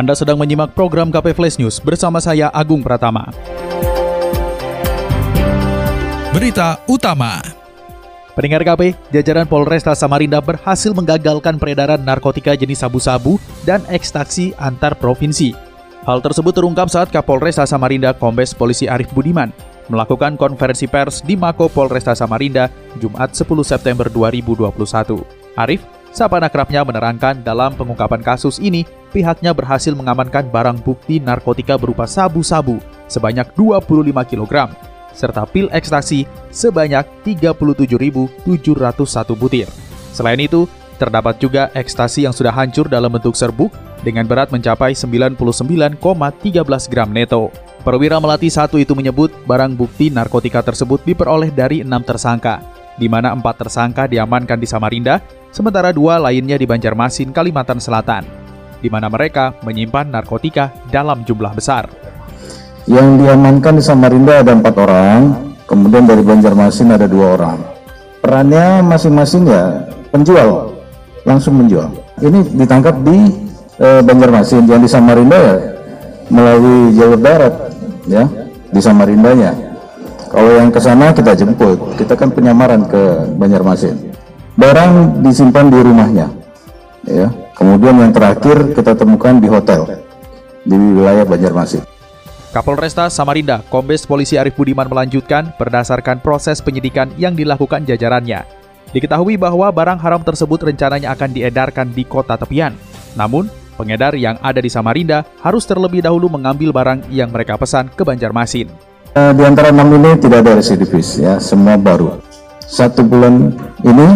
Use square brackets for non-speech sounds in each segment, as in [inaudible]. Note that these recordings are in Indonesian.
Anda sedang menyimak program KP Flash News bersama saya Agung Pratama. Berita Utama Pendengar KP, jajaran Polresta Samarinda berhasil menggagalkan peredaran narkotika jenis sabu-sabu dan ekstasi antar provinsi. Hal tersebut terungkap saat Kapolresta Samarinda Kombes Polisi Arif Budiman melakukan konferensi pers di Mako Polresta Samarinda Jumat 10 September 2021. Arif Sapan akrabnya menerangkan dalam pengungkapan kasus ini, pihaknya berhasil mengamankan barang bukti narkotika berupa sabu-sabu sebanyak 25 kg, serta pil ekstasi sebanyak 37.701 butir. Selain itu, terdapat juga ekstasi yang sudah hancur dalam bentuk serbuk dengan berat mencapai 99,13 gram neto. Perwira Melati satu itu menyebut barang bukti narkotika tersebut diperoleh dari enam tersangka, di mana empat tersangka diamankan di Samarinda, sementara dua lainnya di Banjarmasin, Kalimantan Selatan, di mana mereka menyimpan narkotika dalam jumlah besar. Yang diamankan di Samarinda ada empat orang, kemudian dari Banjarmasin ada dua orang. Perannya masing-masing ya penjual, langsung menjual. Ini ditangkap di e, Banjarmasin, yang di Samarinda ya melalui jalur darat, ya di Samarindanya. Kalau yang ke sana kita jemput, kita kan penyamaran ke Banjarmasin. Barang disimpan di rumahnya, ya. Kemudian yang terakhir kita temukan di hotel di wilayah Banjarmasin. Kapolresta Samarinda, Kombes Polisi Arif Budiman melanjutkan berdasarkan proses penyidikan yang dilakukan jajarannya. Diketahui bahwa barang haram tersebut rencananya akan diedarkan di kota tepian. Namun, pengedar yang ada di Samarinda harus terlebih dahulu mengambil barang yang mereka pesan ke Banjarmasin. Uh, di antara enam ini tidak ada residivis ya, semua baru. Satu bulan ini,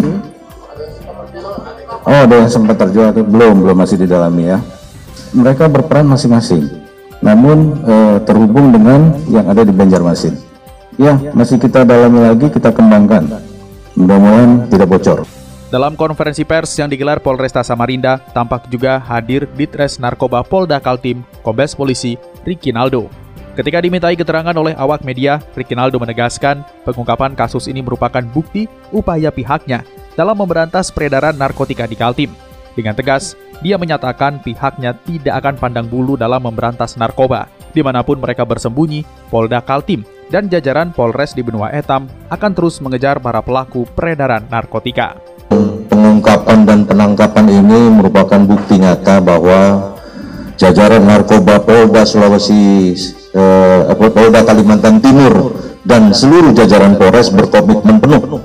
oh ada yang sempat terjual belum, belum masih didalami ya. Mereka berperan masing-masing, namun uh, terhubung dengan yang ada di Banjarmasin. Ya, masih kita dalami lagi, kita kembangkan. Mudah-mudahan tidak bocor. Dalam konferensi pers yang digelar Polresta Samarinda, tampak juga hadir Ditres Narkoba Polda Kaltim, Kombes Polisi Ricky Naldo. Ketika dimintai keterangan oleh awak media, Rikinaldo menegaskan pengungkapan kasus ini merupakan bukti upaya pihaknya dalam memberantas peredaran narkotika di Kaltim. Dengan tegas, dia menyatakan pihaknya tidak akan pandang bulu dalam memberantas narkoba. Di mana pun mereka bersembunyi, Polda Kaltim dan jajaran Polres di Benua Etam akan terus mengejar para pelaku peredaran narkotika. Pengungkapan dan penangkapan ini merupakan bukti nyata bahwa jajaran narkoba Polda Sulawesi eh, Polda Kalimantan Timur dan seluruh jajaran Polres berkomitmen penuh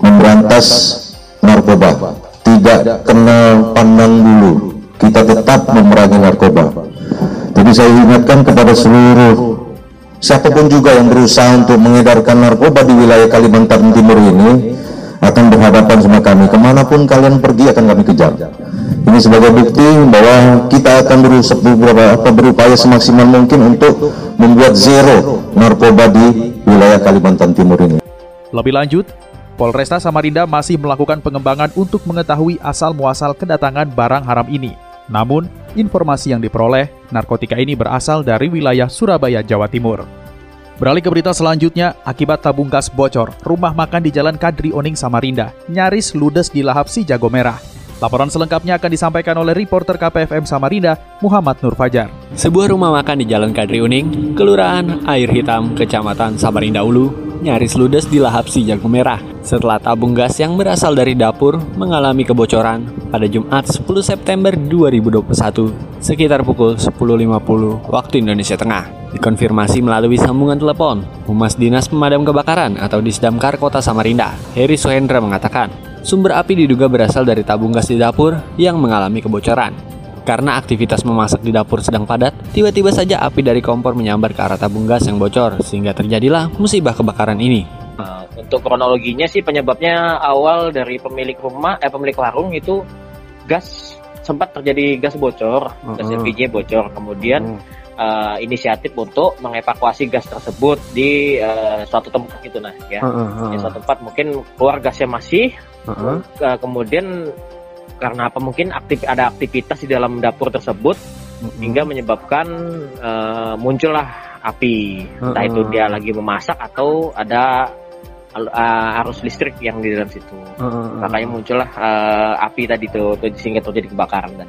memberantas narkoba. Tidak kenal pandang bulu. Kita tetap memerangi narkoba. Jadi saya ingatkan kepada seluruh siapa pun juga yang berusaha untuk mengedarkan narkoba di wilayah Kalimantan Timur ini akan berhadapan sama kami. Ke mana pun kalian pergi akan kami kejar ini sebagai bukti bahwa kita akan berusaha berupaya semaksimal mungkin untuk membuat zero narkoba di wilayah Kalimantan Timur ini. Lebih lanjut, Polresta Samarinda masih melakukan pengembangan untuk mengetahui asal muasal kedatangan barang haram ini. Namun, informasi yang diperoleh, narkotika ini berasal dari wilayah Surabaya, Jawa Timur. Beralih ke berita selanjutnya, akibat tabung gas bocor, rumah makan di Jalan Kadri Oning Samarinda nyaris ludes di lahap si jago merah. Laporan selengkapnya akan disampaikan oleh reporter KPFM Samarinda, Muhammad Nur Fajar. Sebuah rumah makan di Jalan Kadri Uning, Kelurahan Air Hitam, Kecamatan Samarinda Ulu, nyaris ludes di lahap si jago merah setelah tabung gas yang berasal dari dapur mengalami kebocoran pada Jumat 10 September 2021 sekitar pukul 10.50 waktu Indonesia Tengah. Dikonfirmasi melalui sambungan telepon, Humas Dinas Pemadam Kebakaran atau Disdamkar Kota Samarinda, Heri Suhendra mengatakan, sumber api diduga berasal dari tabung gas di dapur yang mengalami kebocoran. Karena aktivitas memasak di dapur sedang padat, tiba-tiba saja api dari kompor menyambar ke arah tabung gas yang bocor, sehingga terjadilah musibah kebakaran ini. Nah, untuk kronologinya sih penyebabnya awal dari pemilik rumah, eh pemilik warung itu gas sempat terjadi gas bocor, gas Mm-mm. LPG bocor. Kemudian Hmm. Eh, inisiatif untuk mengevakuasi gas tersebut di eh, suatu tempat gitu nah ya. Heeh, Di heeh, suatu tempat mungkin keluar gasnya masih, heeh. eh, kemudian karena apa mungkin aktif ada aktivitas di dalam dapur tersebut Mm-mm. hingga menyebabkan eh, muncullah api. Entah Mm-mm. itu dia lagi memasak atau ada eh, arus listrik yang di dalam situ. Heeh, Makanya muncullah eh, api tadi tuh, tuh sehingga terjadi kebakaran dan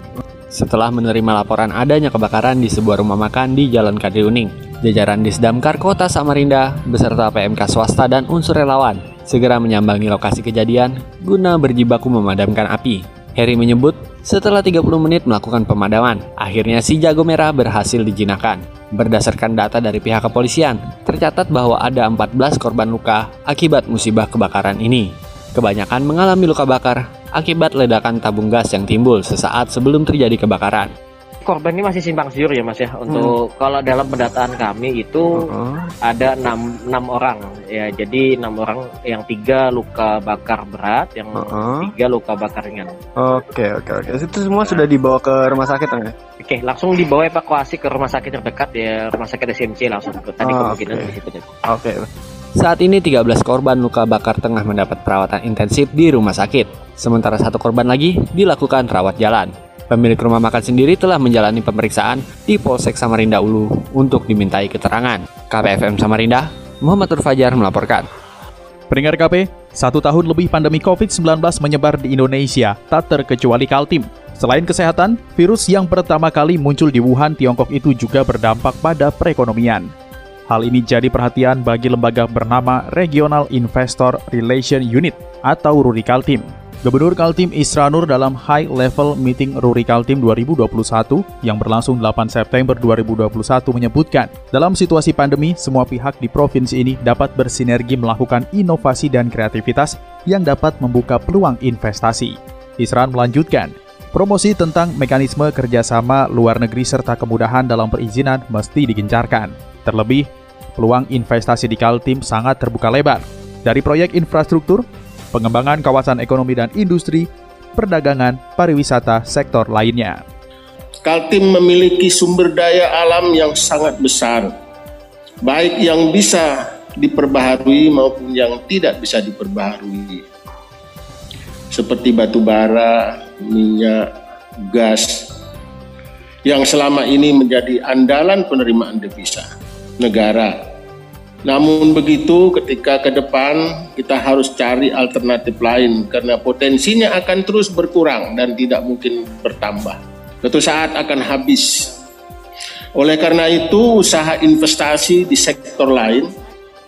Setelah menerima laporan adanya kebakaran di sebuah rumah makan di Jalan Kadri Uning, jajaran Disdamkar Kota Samarinda beserta PMK swasta dan unsur relawan segera menyambangi lokasi kejadian guna berjibaku memadamkan api. Heri menyebut setelah 30 menit melakukan pemadaman, akhirnya si jago merah berhasil dijinakan. Berdasarkan data dari pihak kepolisian, tercatat bahwa ada 14 korban luka akibat musibah kebakaran ini. Kebanyakan mengalami luka bakar akibat ledakan tabung gas yang timbul sesaat sebelum terjadi kebakaran. korban ini masih simpang siur ya mas ya untuk kalau dalam pendataan kami itu Heeh. ada enam enam orang ya jadi enam orang yang tiga luka bakar berat yang Heeh. tiga luka bakar ringan Oke oke oke. Itu semua sudah dibawa ke rumah sakit kan ya? oke langsung dibawa evakuasi ke rumah sakit terdekat ya rumah sakit SMC langsung tadi Oh, kemungkinan di situ. Oke. Saat ini 13 korban luka bakar tengah mendapat perawatan intensif di rumah sakit, sementara satu korban lagi dilakukan rawat jalan. Pemilik rumah makan sendiri telah menjalani pemeriksaan di Polsek Samarinda Ulu untuk dimintai keterangan. KPFM Samarinda, Muhammad Fajar melaporkan. Pendengar KP, satu tahun lebih pandemi COVID-19 menyebar di Indonesia, tak terkecuali Kaltim. Selain kesehatan, virus yang pertama kali muncul di Wuhan, Tiongkok itu juga berdampak pada perekonomian. Hal ini jadi perhatian bagi lembaga bernama Regional Investor Relation Unit atau RURI Kaltim. Gubernur Kaltim Isra Nur dalam High Level Meeting Ruri Kaltim 2021 yang berlangsung 8 September 2021 menyebutkan, dalam situasi pandemi, semua pihak di provinsi ini dapat bersinergi melakukan inovasi dan kreativitas yang dapat membuka peluang investasi. Isran melanjutkan, promosi tentang mekanisme kerjasama luar negeri serta kemudahan dalam perizinan mesti digencarkan. Terlebih, peluang investasi di Kaltim sangat terbuka lebar. Dari proyek infrastruktur, pengembangan kawasan ekonomi dan industri, perdagangan, pariwisata, sektor lainnya. Kaltim memiliki sumber daya alam yang sangat besar, baik yang bisa diperbaharui maupun yang tidak bisa diperbaharui, seperti batu bara, minyak, gas, yang selama ini menjadi andalan penerimaan devisa negara. Namun begitu, ketika ke depan kita harus cari alternatif lain karena potensinya akan terus berkurang dan tidak mungkin bertambah. Suatu saat akan habis. Oleh karena itu, usaha investasi di sektor lain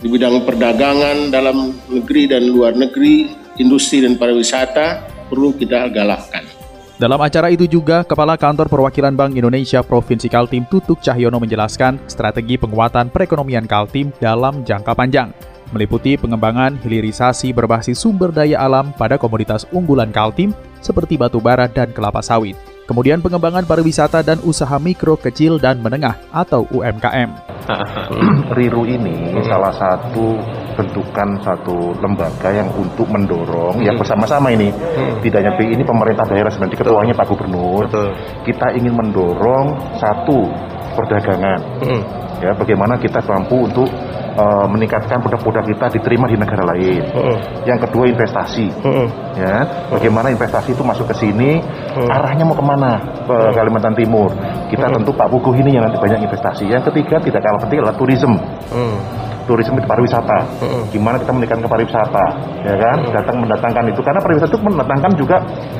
di bidang perdagangan dalam negeri dan luar negeri, industri dan pariwisata perlu kita galakkan. Dalam acara itu juga, Kepala Kantor Perwakilan Bank Indonesia Provinsi Kaltim Tutuk Cahyono menjelaskan strategi penguatan perekonomian Kaltim dalam jangka panjang, meliputi pengembangan hilirisasi berbasis sumber daya alam pada komoditas unggulan Kaltim seperti batu bara dan kelapa sawit. Kemudian pengembangan pariwisata dan usaha mikro, kecil, dan menengah atau UMKM. [clears throat] Riru ini salah satu bentukan satu lembaga yang untuk mendorong yang bersama-sama ini. Tidak hanya ini pemerintah daerah sebenarnya ketuanya Pak Gubernur. Kita ingin mendorong satu perdagangan. Ya bagaimana kita mampu untuk eh, meningkatkan produk-produk kita diterima di negara lain. Yang kedua investasi. Ya bagaimana investasi itu masuk ke sini arahnya mau ke mana? Ke Kalimantan Timur. Kita tentu Pak Puguh ini yang nanti banyak investasi. Yang ketiga tidak kalah penting adalah tourism turisme itu pariwisata. Gimana kita meningkatkan ke pariwisata ya kan? Datang mendatangkan itu. Karena pariwisata itu mendatangkan juga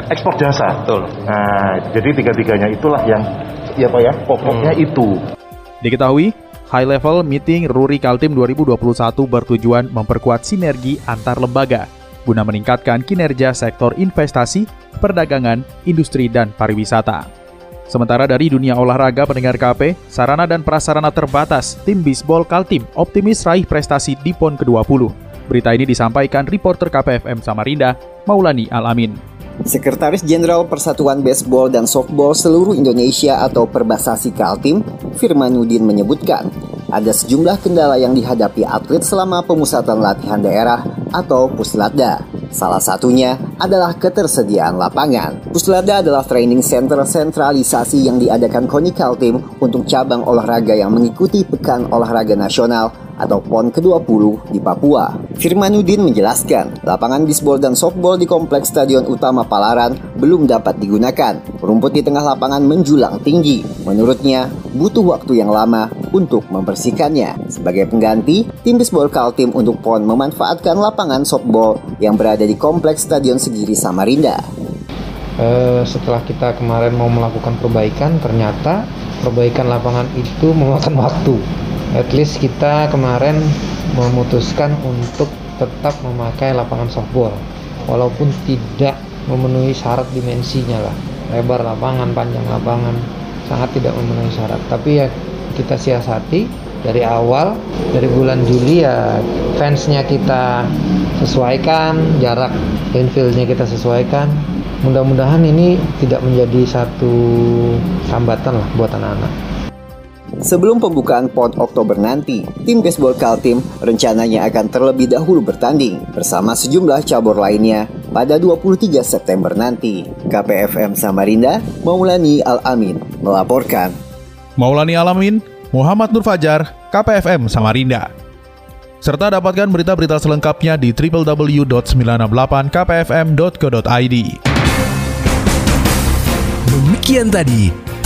ekspor jasa. Nah jadi tiga-tiganya itulah yang ya Pak ya pokoknya itu. Diketahui, High Level Meeting Ruri Kaltim 2021 bertujuan memperkuat sinergi antar lembaga guna meningkatkan kinerja sektor investasi, perdagangan, industri, dan pariwisata. Sementara dari dunia olahraga pendengar KP, sarana dan prasarana terbatas, tim bisbol Kaltim optimis raih prestasi di PON ke-20. Berita ini disampaikan reporter KPFM Samarinda, Maulani Alamin. Sekretaris Jenderal Persatuan Baseball dan Softball Seluruh Indonesia atau Perbasasi Kaltim, Firmanuddin menyebutkan, ada sejumlah kendala yang dihadapi atlet selama pemusatan latihan daerah atau Puslatda. Salah satunya adalah ketersediaan lapangan. Puslada adalah training center sentralisasi yang diadakan KONI Kaltim untuk cabang olahraga yang mengikuti Pekan Olahraga Nasional atau PON ke-20 di Papua. Firmanuddin menjelaskan, lapangan bisbol dan softball di kompleks Stadion Utama Palaran belum dapat digunakan. Rumput di tengah lapangan menjulang tinggi. Menurutnya, butuh waktu yang lama untuk membersihkannya. Sebagai pengganti, tim bisbol Kaltim untuk PON memanfaatkan lapangan softball yang berada di kompleks Stadion Segiri Samarinda. Uh, setelah kita kemarin mau melakukan perbaikan, ternyata perbaikan lapangan itu memakan waktu at least kita kemarin memutuskan untuk tetap memakai lapangan softball. Walaupun tidak memenuhi syarat dimensinya lah. Lebar lapangan panjang lapangan sangat tidak memenuhi syarat. Tapi ya kita siasati dari awal dari bulan Juli ya fansnya kita sesuaikan jarak infieldnya kita sesuaikan. Mudah-mudahan ini tidak menjadi satu hambatan lah buat anak-anak Sebelum pembukaan PON Oktober nanti, tim baseball Kaltim rencananya akan terlebih dahulu bertanding bersama sejumlah cabur lainnya pada 23 September nanti. KPFM Samarinda, Maulani Al-Amin melaporkan. Maulani Alamin, Muhammad Nur Fajar, KPFM Samarinda. Serta dapatkan berita-berita selengkapnya di www.968kpfm.co.id. Demikian tadi